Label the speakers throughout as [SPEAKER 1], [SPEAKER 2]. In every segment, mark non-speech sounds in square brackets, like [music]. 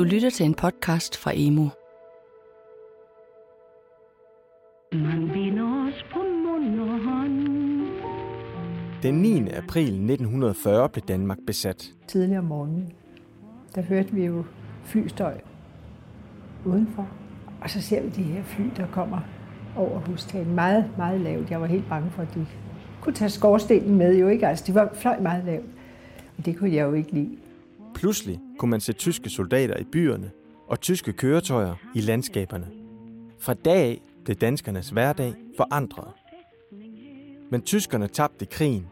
[SPEAKER 1] Du lytter til en podcast fra Emo.
[SPEAKER 2] Man binder os på mund og hånd.
[SPEAKER 3] Den 9. april 1940 blev Danmark besat.
[SPEAKER 4] tidligere om morgenen, der hørte vi jo flystøj udenfor. Og så ser vi de her fly, der kommer over hustagen. Meget, meget lavt. Jeg var helt bange for, at de kunne tage skorstenen med. Jo ikke? Altså, de var fløj meget lavt. Og det kunne jeg jo ikke lide.
[SPEAKER 3] Pludselig kunne man se tyske soldater i byerne og tyske køretøjer i landskaberne. Fra dag af blev danskernes hverdag forandret. Men tyskerne tabte krigen,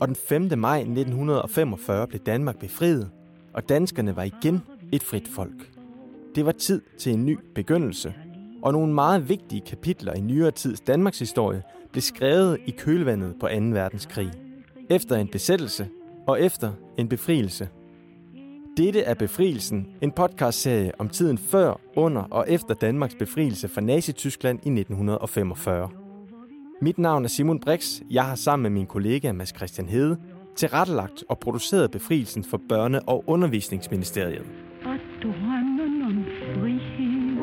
[SPEAKER 3] og den 5. maj 1945 blev Danmark befriet, og danskerne var igen et frit folk. Det var tid til en ny begyndelse, og nogle meget vigtige kapitler i nyere tids Danmarks historie blev skrevet i kølvandet på 2. verdenskrig. Efter en besættelse og efter en befrielse. Dette er Befrielsen, en podcastserie om tiden før, under og efter Danmarks befrielse fra Nazi-Tyskland i 1945. Mit navn er Simon Brix. Jeg har sammen med min kollega Mads Christian Hede tilrettelagt og produceret befrielsen for Børne- og Undervisningsministeriet.
[SPEAKER 2] Og drømmen om frihed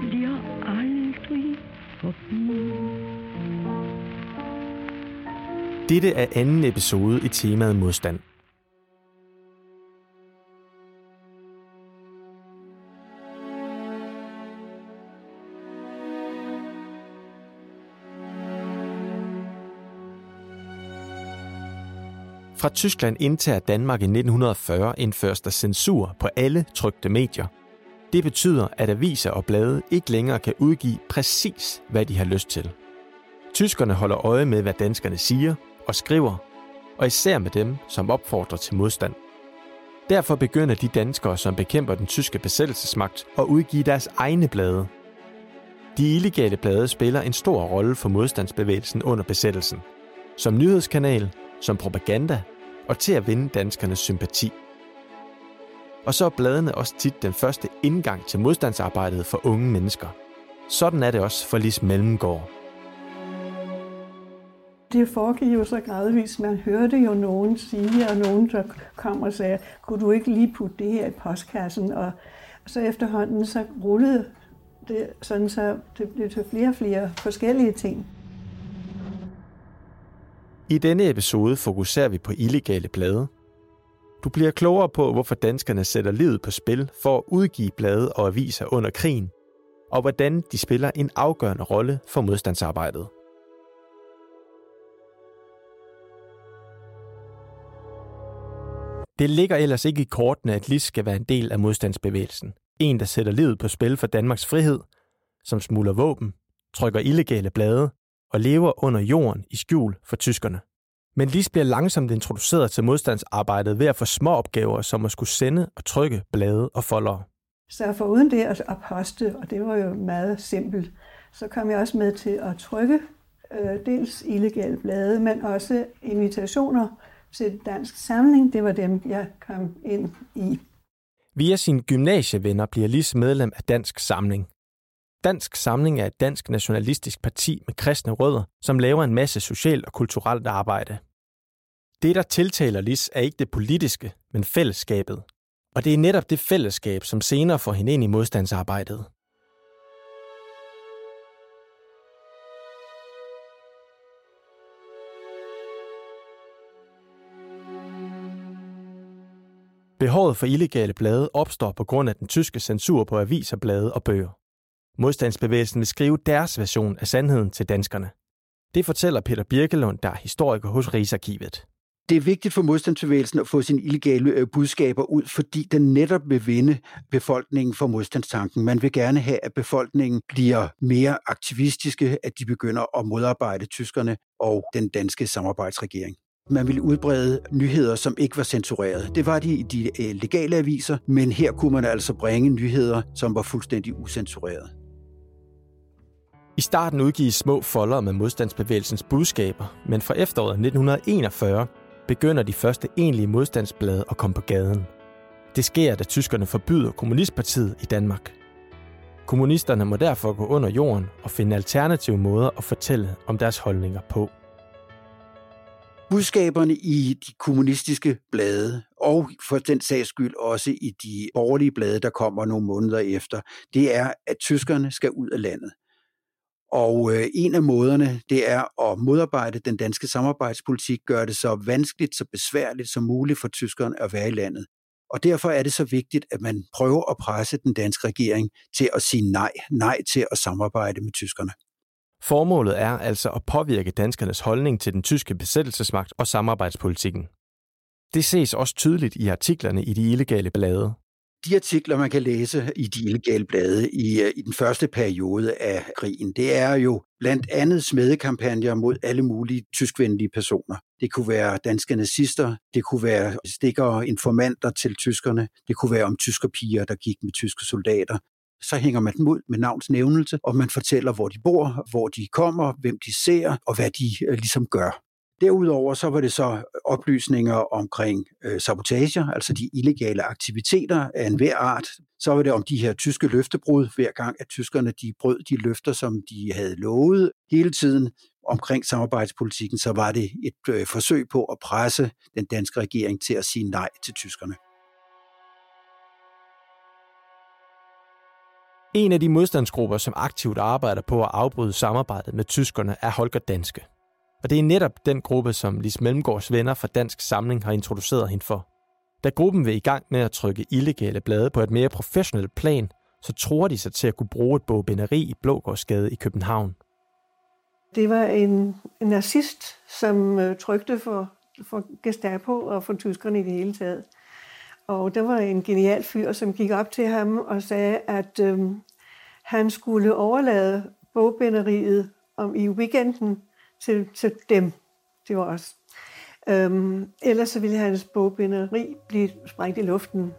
[SPEAKER 2] bliver aldrig forbi.
[SPEAKER 3] Dette er anden episode i temaet modstand. Fra Tyskland indtager Danmark i 1940 indføres der censur på alle trykte medier. Det betyder, at aviser og blade ikke længere kan udgive præcis, hvad de har lyst til. Tyskerne holder øje med, hvad danskerne siger og skriver, og især med dem, som opfordrer til modstand. Derfor begynder de danskere, som bekæmper den tyske besættelsesmagt, at udgive deres egne blade. De illegale blade spiller en stor rolle for modstandsbevægelsen under besættelsen. Som nyhedskanal, som propaganda og til at vinde danskernes sympati. Og så er bladene også tit den første indgang til modstandsarbejdet for unge mennesker. Sådan er det også for Lis Mellemgaard.
[SPEAKER 4] Det foregik jo så gradvist. Man hørte jo nogen sige, og nogen der kom og sagde, kunne du ikke lige putte det her i postkassen? Og så efterhånden så rullede det sådan, så det blev til flere og flere forskellige ting.
[SPEAKER 3] I denne episode fokuserer vi på illegale blade. Du bliver klogere på, hvorfor danskerne sætter livet på spil for at udgive blade og aviser under krigen, og hvordan de spiller en afgørende rolle for modstandsarbejdet. Det ligger ellers ikke i kortene, at Lis skal være en del af modstandsbevægelsen. En, der sætter livet på spil for Danmarks frihed, som smuler våben, trykker illegale blade og lever under jorden i skjul for tyskerne. Men Lis bliver langsomt introduceret til modstandsarbejdet ved at få små opgaver, som at skulle sende og trykke blade og foldere.
[SPEAKER 4] Så for uden det at poste, og det var jo meget simpelt, så kom jeg også med til at trykke øh, dels illegale blade, men også invitationer til dansk samling. Det var dem, jeg kom ind i.
[SPEAKER 3] Via sine gymnasievenner bliver Lis medlem af Dansk Samling. Dansk Samling er et dansk nationalistisk parti med kristne rødder, som laver en masse socialt og kulturelt arbejde. Det, der tiltaler Lis, er ikke det politiske, men fællesskabet. Og det er netop det fællesskab, som senere får hende ind i modstandsarbejdet. Behovet for illegale blade opstår på grund af den tyske censur på aviser, blade og bøger. Modstandsbevægelsen vil skrive deres version af sandheden til danskerne. Det fortæller Peter Birkelund, der er historiker hos Rigsarkivet.
[SPEAKER 5] Det er vigtigt for modstandsbevægelsen at få sine illegale øh, budskaber ud, fordi den netop vil vinde befolkningen for modstandstanken. Man vil gerne have, at befolkningen bliver mere aktivistiske, at de begynder at modarbejde tyskerne og den danske samarbejdsregering. Man ville udbrede nyheder, som ikke var censureret. Det var de i de øh, legale aviser, men her kunne man altså bringe nyheder, som var fuldstændig usensureret.
[SPEAKER 3] I starten udgives små folder med modstandsbevægelsens budskaber, men fra efteråret 1941 begynder de første egentlige modstandsblade at komme på gaden. Det sker, da tyskerne forbyder Kommunistpartiet i Danmark. Kommunisterne må derfor gå under jorden og finde alternative måder at fortælle om deres holdninger på.
[SPEAKER 5] Budskaberne i de kommunistiske blade, og for den sags skyld også i de borgerlige blade, der kommer nogle måneder efter, det er, at tyskerne skal ud af landet. Og øh, en af måderne, det er at modarbejde den danske samarbejdspolitik, gøre det så vanskeligt, så besværligt som muligt for tyskerne at være i landet. Og derfor er det så vigtigt, at man prøver at presse den danske regering til at sige nej, nej til at samarbejde med tyskerne.
[SPEAKER 3] Formålet er altså at påvirke danskernes holdning til den tyske besættelsesmagt og samarbejdspolitikken. Det ses også tydeligt i artiklerne i de illegale blade.
[SPEAKER 5] De artikler, man kan læse i de illegale blade i, øh, i den første periode af krigen, det er jo blandt andet smedekampagner mod alle mulige tyskvenlige personer. Det kunne være danske nazister, det kunne være stikker og informanter til tyskerne, det kunne være om tyskerpiger, der gik med tyske soldater. Så hænger man dem ud med navnsnævnelse, og man fortæller, hvor de bor, hvor de kommer, hvem de ser, og hvad de øh, ligesom gør. Derudover så var det så øh, oplysninger omkring øh, sabotager, altså de illegale aktiviteter af enhver art. Så var det om de her tyske løftebrud, hver gang at tyskerne de brød de løfter, som de havde lovet hele tiden omkring samarbejdspolitikken, så var det et øh, forsøg på at presse den danske regering til at sige nej til tyskerne.
[SPEAKER 3] En af de modstandsgrupper, som aktivt arbejder på at afbryde samarbejdet med tyskerne, er Holger Danske. Og det er netop den gruppe, som Lis Mellemgaards venner fra Dansk Samling har introduceret hende for. Da gruppen vil i gang med at trykke illegale blade på et mere professionelt plan, så tror de sig til at kunne bruge et bogbinderi i Blågårdsgade i København.
[SPEAKER 6] Det var en, en nazist, som øh, trykte for, for Gestapo og for tyskerne i det hele taget. Og der var en genial fyr, som gik op til ham og sagde, at øh, han skulle overlade bogbinderiet om i weekenden til, til dem. Det var os. Øhm, ellers så ville hans bogbinderi blive sprængt i luften.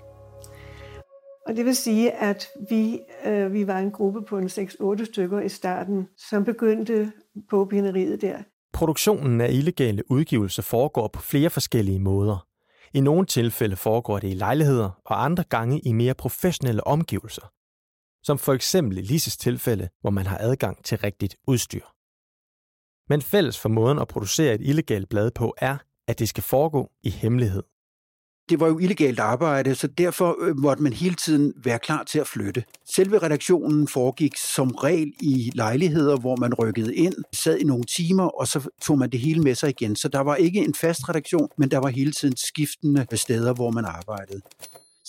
[SPEAKER 6] Og det vil sige, at vi, øh, vi var en gruppe på en 6-8 stykker i starten, som begyndte bogbinderiet der.
[SPEAKER 3] Produktionen af illegale udgivelser foregår på flere forskellige måder. I nogle tilfælde foregår det i lejligheder, og andre gange i mere professionelle omgivelser. Som for eksempel i Lises tilfælde, hvor man har adgang til rigtigt udstyr. Men fælles for måden at producere et illegalt blad på er, at det skal foregå i hemmelighed.
[SPEAKER 5] Det var jo illegalt arbejde, så derfor øh, måtte man hele tiden være klar til at flytte. Selve redaktionen foregik som regel i lejligheder, hvor man rykkede ind, sad i nogle timer, og så tog man det hele med sig igen. Så der var ikke en fast redaktion, men der var hele tiden skiftende steder, hvor man arbejdede.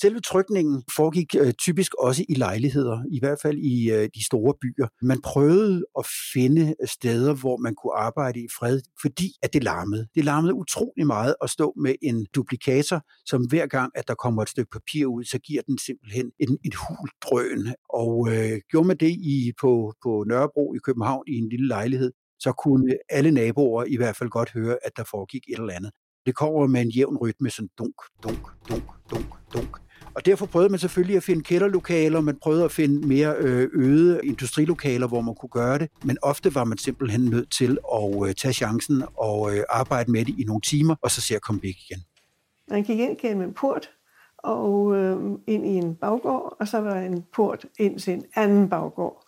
[SPEAKER 5] Selve trykningen foregik øh, typisk også i lejligheder, i hvert fald i øh, de store byer. Man prøvede at finde øh, steder, hvor man kunne arbejde i fred, fordi at det larmede. Det larmede utrolig meget at stå med en duplikator, som hver gang, at der kommer et stykke papir ud, så giver den simpelthen en, en hul drøn. Og øh, gjorde man det i, på, på Nørrebro i København i en lille lejlighed, så kunne alle naboer i hvert fald godt høre, at der foregik et eller andet. Det kommer med en jævn rytme, sådan dunk, dunk, dunk, dunk, dunk. Og derfor prøvede man selvfølgelig at finde kælderlokaler, man prøvede at finde mere øh, øde industrilokaler, hvor man kunne gøre det, men ofte var man simpelthen nødt til at øh, tage chancen og øh, arbejde med det i nogle timer, og så se at komme væk igen.
[SPEAKER 6] Man gik ind gennem en port og øh, ind i en baggård, og så var der en port ind til en anden baggård.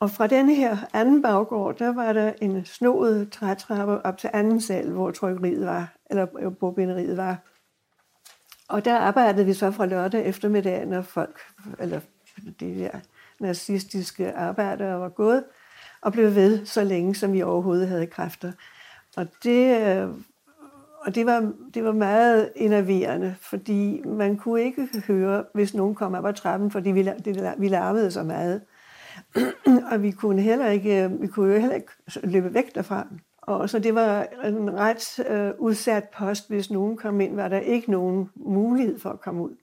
[SPEAKER 6] Og fra den her anden baggård, der var der en snoet trætrappe op til anden sal, hvor trykkeriet var, eller bobinderiet var. Og der arbejdede vi så fra lørdag eftermiddag, når folk, eller de der nazistiske arbejdere var gået, og blev ved så længe, som vi overhovedet havde kræfter. Og det, øh, og det, var, det var meget enerverende, fordi man kunne ikke høre, hvis nogen kom op ad trappen, fordi vi, det, vi larmede så meget. [clears throat] og vi kunne heller ikke, øh, vi kunne jo heller ikke løbe væk derfra. Og så det var en ret øh, udsat post. Hvis nogen kom ind, var der ikke nogen mulighed for at komme ud.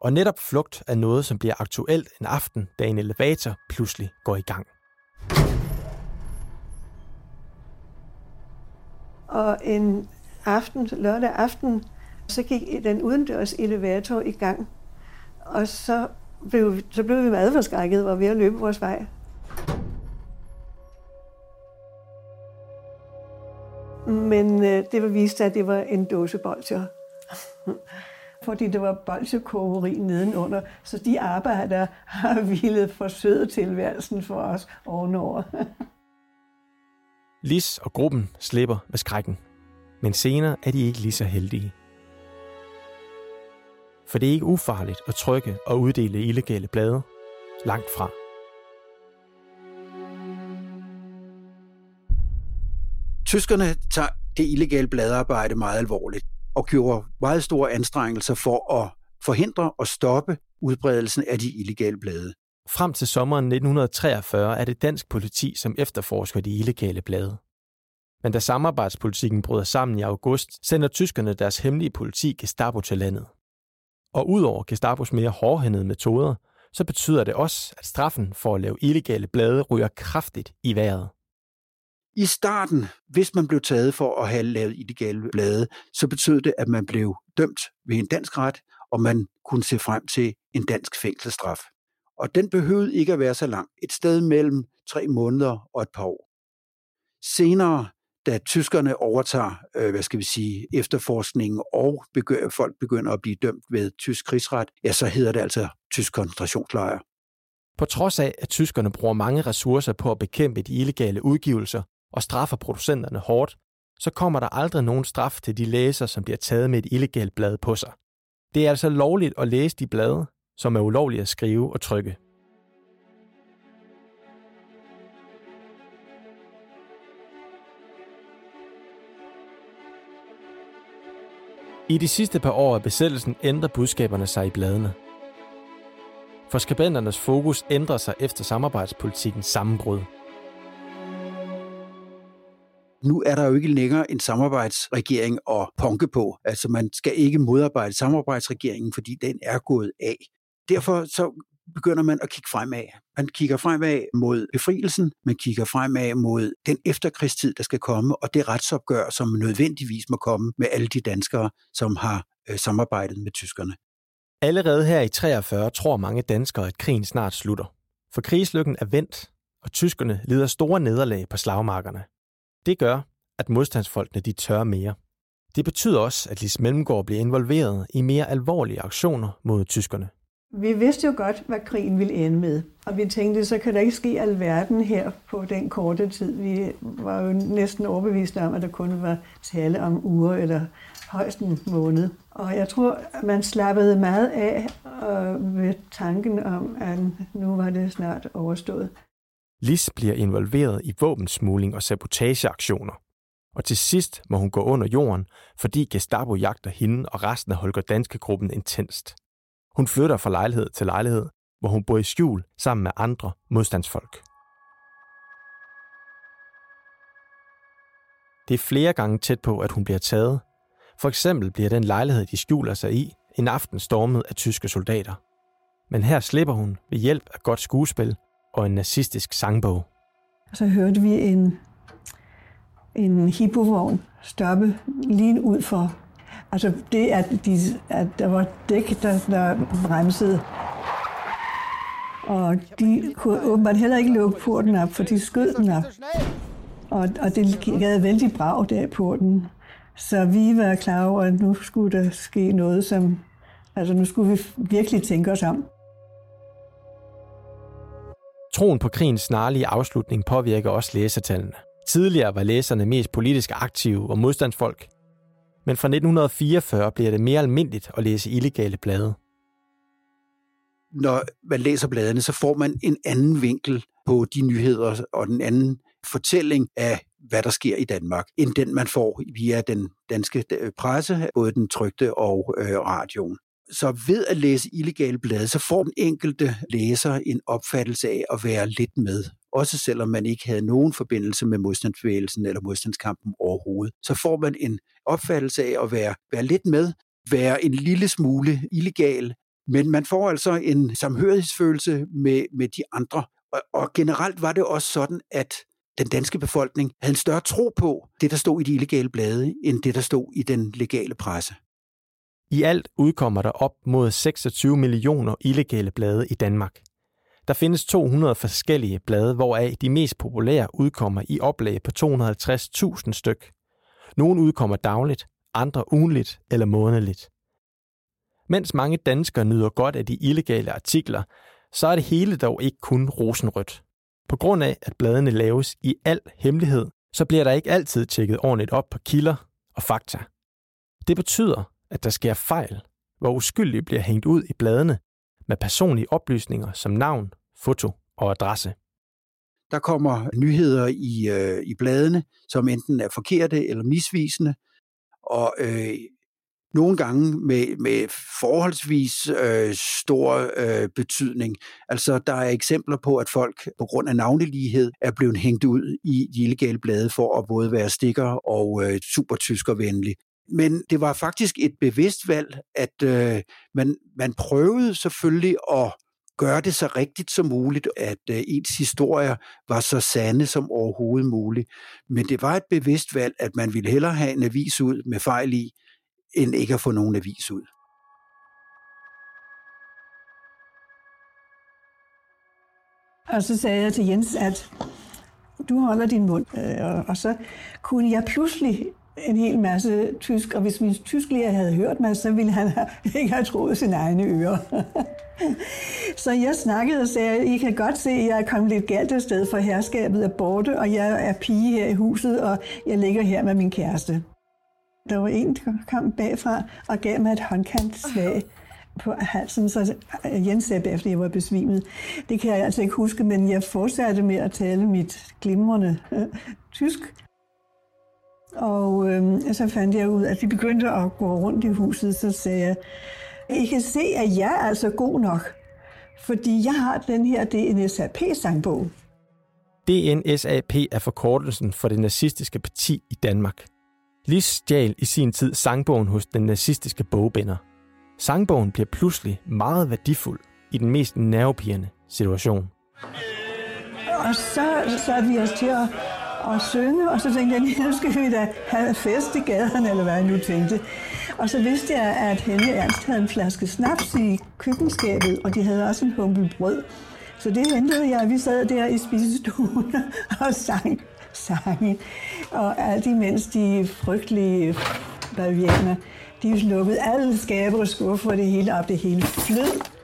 [SPEAKER 3] Og netop flugt er noget, som bliver aktuelt en aften, da en elevator pludselig går i gang.
[SPEAKER 6] Og en aften, lørdag aften, så gik den udendørs elevator i gang. Og så blev, så blev vi meget forskrækket og var ved at løbe vores vej. Men øh, det var vist, at det var en dåse bolcher. [laughs] Fordi det var bolsjekogeri nedenunder, så de arbejdere har [laughs] ville forsøde tilværelsen for os ovenover. [laughs]
[SPEAKER 3] Lis og gruppen slipper med skrækken. Men senere er de ikke lige så heldige. For det er ikke ufarligt at trykke og uddele illegale blade. Langt fra.
[SPEAKER 5] Tyskerne tager det illegale bladearbejde meget alvorligt og gjorde meget store anstrengelser for at forhindre og stoppe udbredelsen af de illegale blade.
[SPEAKER 3] Frem til sommeren 1943 er det dansk politi, som efterforsker de illegale blade. Men da samarbejdspolitikken bryder sammen i august, sender tyskerne deres hemmelige politi Gestapo til landet. Og udover Gestapos mere hårdhændede metoder, så betyder det også, at straffen for at lave illegale blade ryger kraftigt i vejret.
[SPEAKER 5] I starten, hvis man blev taget for at have lavet illegale blade, så betød det, at man blev dømt ved en dansk ret, og man kunne se frem til en dansk fængselsstraf. Og den behøvede ikke at være så lang. Et sted mellem tre måneder og et par år. Senere, da tyskerne overtager, øh, hvad skal vi sige, efterforskningen, og begynder, folk begynder at blive dømt ved tysk krigsret, ja, så hedder det altså tysk koncentrationslejr.
[SPEAKER 3] På trods af, at tyskerne bruger mange ressourcer på at bekæmpe de illegale udgivelser og straffer producenterne hårdt, så kommer der aldrig nogen straf til de læser, som bliver taget med et illegalt blad på sig. Det er altså lovligt at læse de blade, som er ulovlige at skrive og trykke. I de sidste par år af besættelsen ændrer budskaberne sig i bladene. For skabenternes fokus ændrer sig efter samarbejdspolitikkens sammenbrud.
[SPEAKER 5] Nu er der jo ikke længere en samarbejdsregering at punke på. Altså man skal ikke modarbejde samarbejdsregeringen, fordi den er gået af. Derfor så begynder man at kigge fremad. Man kigger fremad mod befrielsen, man kigger fremad mod den efterkrigstid, der skal komme, og det retsopgør, som nødvendigvis må komme med alle de danskere, som har øh, samarbejdet med tyskerne.
[SPEAKER 3] Allerede her i 43 tror mange danskere, at krigen snart slutter. For krigslykken er vendt, og tyskerne lider store nederlag på slagmarkerne. Det gør, at modstandsfolkene de tør mere. Det betyder også, at Lis Mellemgaard bliver involveret i mere alvorlige aktioner mod tyskerne.
[SPEAKER 6] Vi vidste jo godt, hvad krigen ville ende med. Og vi tænkte, så kan der ikke ske alverden her på den korte tid. Vi var jo næsten overbevist om, at der kun var tale om uger eller højst en måned. Og jeg tror, at man slappede meget af ved tanken om, at nu var det snart overstået.
[SPEAKER 3] Lis bliver involveret i våbensmugling og sabotageaktioner. Og til sidst må hun gå under jorden, fordi Gestapo jagter hende og resten af Holger Danske gruppen intenst. Hun flytter fra lejlighed til lejlighed, hvor hun bor i skjul sammen med andre modstandsfolk. Det er flere gange tæt på, at hun bliver taget. For eksempel bliver den lejlighed, de skjuler sig i, en aften stormet af tyske soldater. Men her slipper hun ved hjælp af godt skuespil og en nazistisk sangbog.
[SPEAKER 6] Så hørte vi en, en hippovogn stoppe lige ud for Altså det, at, de, at der var dæk, der, der bremsede. Og de kunne åbenbart heller ikke lukke porten op, for de skød den op. Og, og det gav vældig brag der på den. Så vi var klar over, at nu skulle der ske noget, som... Altså nu skulle vi virkelig tænke os om.
[SPEAKER 3] Troen på krigens snarlige afslutning påvirker også læsertallene. Tidligere var læserne mest politisk aktive og modstandsfolk, men fra 1944 bliver det mere almindeligt at læse illegale blade.
[SPEAKER 5] Når man læser bladene, så får man en anden vinkel på de nyheder og den anden fortælling af, hvad der sker i Danmark, end den man får via den danske øh, presse, både den trygte og øh, radioen. Så ved at læse illegale blade, så får den enkelte læser en opfattelse af at være lidt med også selvom man ikke havde nogen forbindelse med modstandsbevægelsen eller modstandskampen overhovedet, så får man en opfattelse af at være, være lidt med, være en lille smule illegal, men man får altså en samhørighedsfølelse med, med de andre. Og, og generelt var det også sådan, at den danske befolkning havde en større tro på det, der stod i de illegale blade, end det, der stod i den legale presse.
[SPEAKER 3] I alt udkommer der op mod 26 millioner illegale blade i Danmark. Der findes 200 forskellige blade, hvoraf de mest populære udkommer i oplag på 250.000 styk. Nogle udkommer dagligt, andre ugenligt eller månedligt. Mens mange danskere nyder godt af de illegale artikler, så er det hele dog ikke kun rosenrødt. På grund af, at bladene laves i al hemmelighed, så bliver der ikke altid tjekket ordentligt op på kilder, og fakta. Det betyder, at der sker fejl, hvor uskyldige bliver hængt ud i bladene med personlige oplysninger som navn, foto og adresse.
[SPEAKER 5] Der kommer nyheder i, øh, i bladene, som enten er forkerte eller misvisende, og øh, nogle gange med, med forholdsvis øh, stor øh, betydning. Altså, der er eksempler på, at folk på grund af navnelighed er blevet hængt ud i de illegale blade for at både være stikker og øh, supertyskervenlig. Men det var faktisk et bevidst valg, at øh, man, man prøvede selvfølgelig at gøre det så rigtigt som muligt, at øh, ens historier var så sande som overhovedet muligt. Men det var et bevidst valg, at man ville hellere have en avis ud med fejl i, end ikke at få nogen avis ud.
[SPEAKER 6] Og så sagde jeg til Jens, at du holder din mund. Øh, og så kunne jeg pludselig en hel masse tysk, og hvis min tysklærer havde hørt mig, så ville han [laughs] ikke have troet sine egne ører. [laughs] så jeg snakkede og sagde, I kan godt se, at jeg er kommet lidt galt af sted, for herskabet er borte, og jeg er pige her i huset, og jeg ligger her med min kæreste. Der var en, der kom bagfra og gav mig et håndkantslag på halsen, så Jens sagde bagefter, at jeg var besvimet. Det kan jeg altså ikke huske, men jeg fortsatte med at tale mit glimrende øh, tysk. Og øh, så fandt jeg ud, at vi begyndte at gå rundt i huset, så sagde jeg, I kan se, at jeg er altså god nok, fordi jeg har den her DNSAP-sangbog.
[SPEAKER 3] DNSAP er forkortelsen for det nazistiske parti i Danmark. Lis stjal i sin tid sangbogen hos den nazistiske bogbinder. Sangbogen bliver pludselig meget værdifuld i den mest nervepirrende situation.
[SPEAKER 6] Og så satte vi os til at, og synge, og så tænkte jeg, nu skal vi da have fest i gaderne, eller hvad jeg nu tænkte. Og så vidste jeg, at Henne Ernst havde en flaske snaps i køkkenskabet, og de havde også en humpe brød. Så det hentede jeg, vi sad der i spisestuen [laughs] og sang sange. Og alt imens de frygtelige bavianer, de lukkede alle skaber og skuffer det hele op, det hele flød.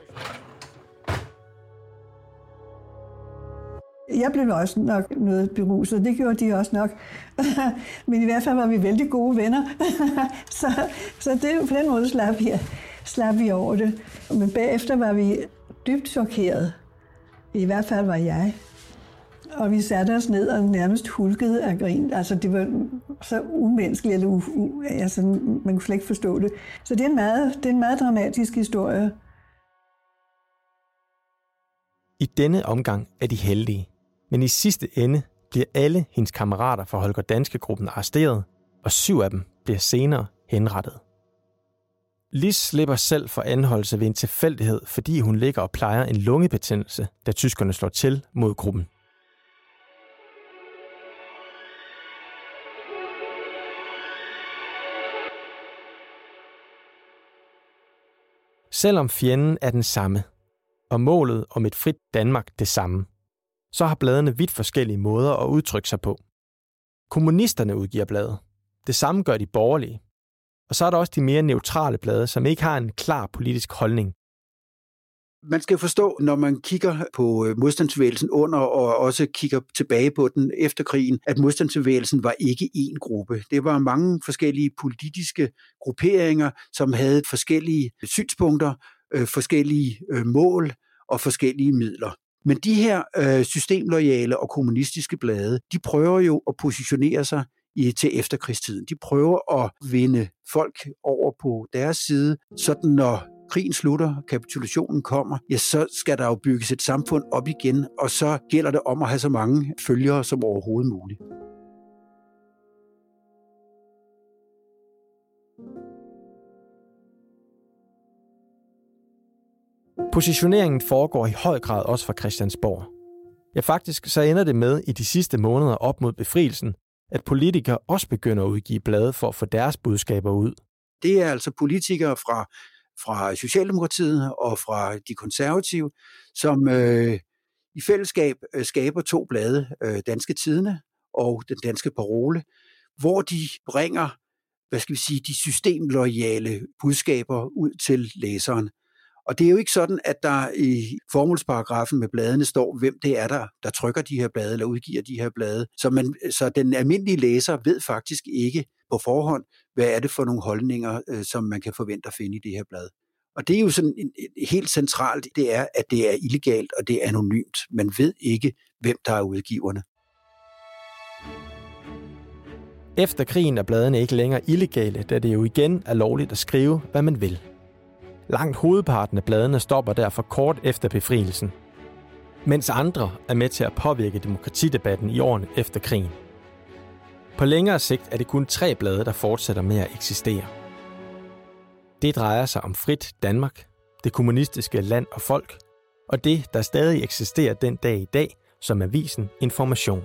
[SPEAKER 6] Jeg blev også nok noget beruset, det gjorde de også nok. [laughs] Men i hvert fald var vi vældig gode venner. [laughs] så, så det, på den måde slap vi, slap vi over det. Men bagefter var vi dybt chokeret. I hvert fald var jeg. Og vi satte os ned og nærmest hulkede af grin. Altså, det var så umenneskeligt, eller u, u, altså, man kunne slet ikke forstå det. Så det er en meget, det er en meget dramatisk historie.
[SPEAKER 3] I denne omgang er de heldige, men i sidste ende bliver alle hendes kammerater fra Holger Danske Gruppen arresteret, og syv af dem bliver senere henrettet. Lis slipper selv for anholdelse ved en tilfældighed, fordi hun ligger og plejer en lungebetændelse, da tyskerne slår til mod gruppen. Selvom fjenden er den samme, og målet om et frit Danmark det samme, så har bladene vidt forskellige måder at udtrykke sig på. Kommunisterne udgiver blade. Det samme gør de borgerlige. Og så er der også de mere neutrale blade, som ikke har en klar politisk holdning,
[SPEAKER 5] man skal forstå, når man kigger på øh, modstandsbevægelsen under og også kigger tilbage på den efter krigen, at modstandsbevægelsen var ikke én gruppe. Det var mange forskellige politiske grupperinger, som havde forskellige synspunkter, øh, forskellige øh, mål og forskellige midler. Men de her øh, systemloyale og kommunistiske blade, de prøver jo at positionere sig i, til efterkrigstiden. De prøver at vinde folk over på deres side, sådan når krigen slutter, kapitulationen kommer, ja, så skal der jo bygges et samfund op igen, og så gælder det om at have så mange følgere som overhovedet muligt.
[SPEAKER 3] Positioneringen foregår i høj grad også fra Christiansborg. Ja, faktisk så ender det med i de sidste måneder op mod befrielsen, at politikere også begynder at udgive blade for at få deres budskaber ud.
[SPEAKER 5] Det er altså politikere fra fra Socialdemokratiet og fra de konservative, som øh, i fællesskab øh, skaber to blade, øh, Danske Tidene og Den Danske Parole, hvor de bringer hvad skal vi sige, de systemloyale budskaber ud til læseren. Og det er jo ikke sådan, at der i formålsparagrafen med bladene står, hvem det er, der, der trykker de her blade eller udgiver de her blade. Så, man, så den almindelige læser ved faktisk ikke, på forhånd, hvad er det for nogle holdninger, øh, som man kan forvente at finde i det her blad. Og det er jo sådan helt centralt, det er, at det er illegalt og det er anonymt. Man ved ikke, hvem der er udgiverne.
[SPEAKER 3] Efter krigen er bladene ikke længere illegale, da det jo igen er lovligt at skrive, hvad man vil. Langt hovedparten af bladene stopper derfor kort efter befrielsen, mens andre er med til at påvirke demokratidebatten i årene efter krigen. På længere sigt er det kun tre blade, der fortsætter med at eksistere. Det drejer sig om Frit Danmark, det kommunistiske land og folk, og det, der stadig eksisterer den dag i dag, som avisen Information.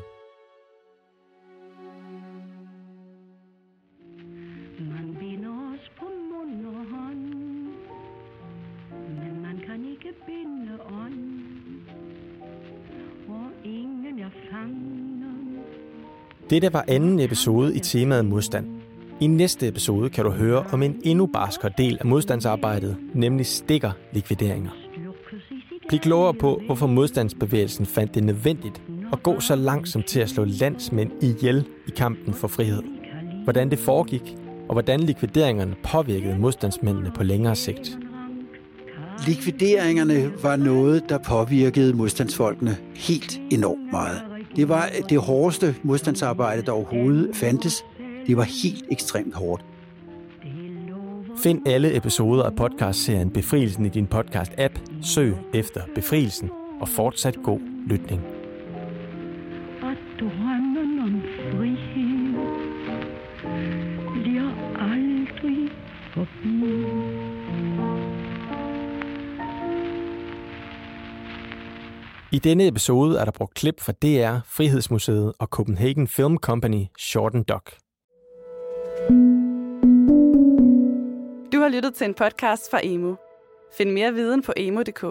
[SPEAKER 3] Dette var anden episode i temaet modstand. I næste episode kan du høre om en endnu barskere del af modstandsarbejdet, nemlig stikker likvideringer. Bliv klogere på, hvorfor modstandsbevægelsen fandt det nødvendigt at gå så langt som til at slå landsmænd ihjel i kampen for frihed. Hvordan det foregik, og hvordan likvideringerne påvirkede modstandsmændene på længere sigt.
[SPEAKER 5] Likvideringerne var noget, der påvirkede modstandsfolkene helt enormt meget. Det var øh, det hårdeste modstandsarbejde, der overhovedet fandtes. Det var helt ekstremt hårdt.
[SPEAKER 3] Find alle episoder af podcastserien Befrielsen i din podcast-app. Søg efter Befrielsen og fortsat god lytning. I denne episode er der brugt klip fra DR, Frihedsmuseet og Copenhagen Film Company Shorten Doc.
[SPEAKER 7] Du har lyttet til en podcast fra Emo. Find mere viden på emo.dk.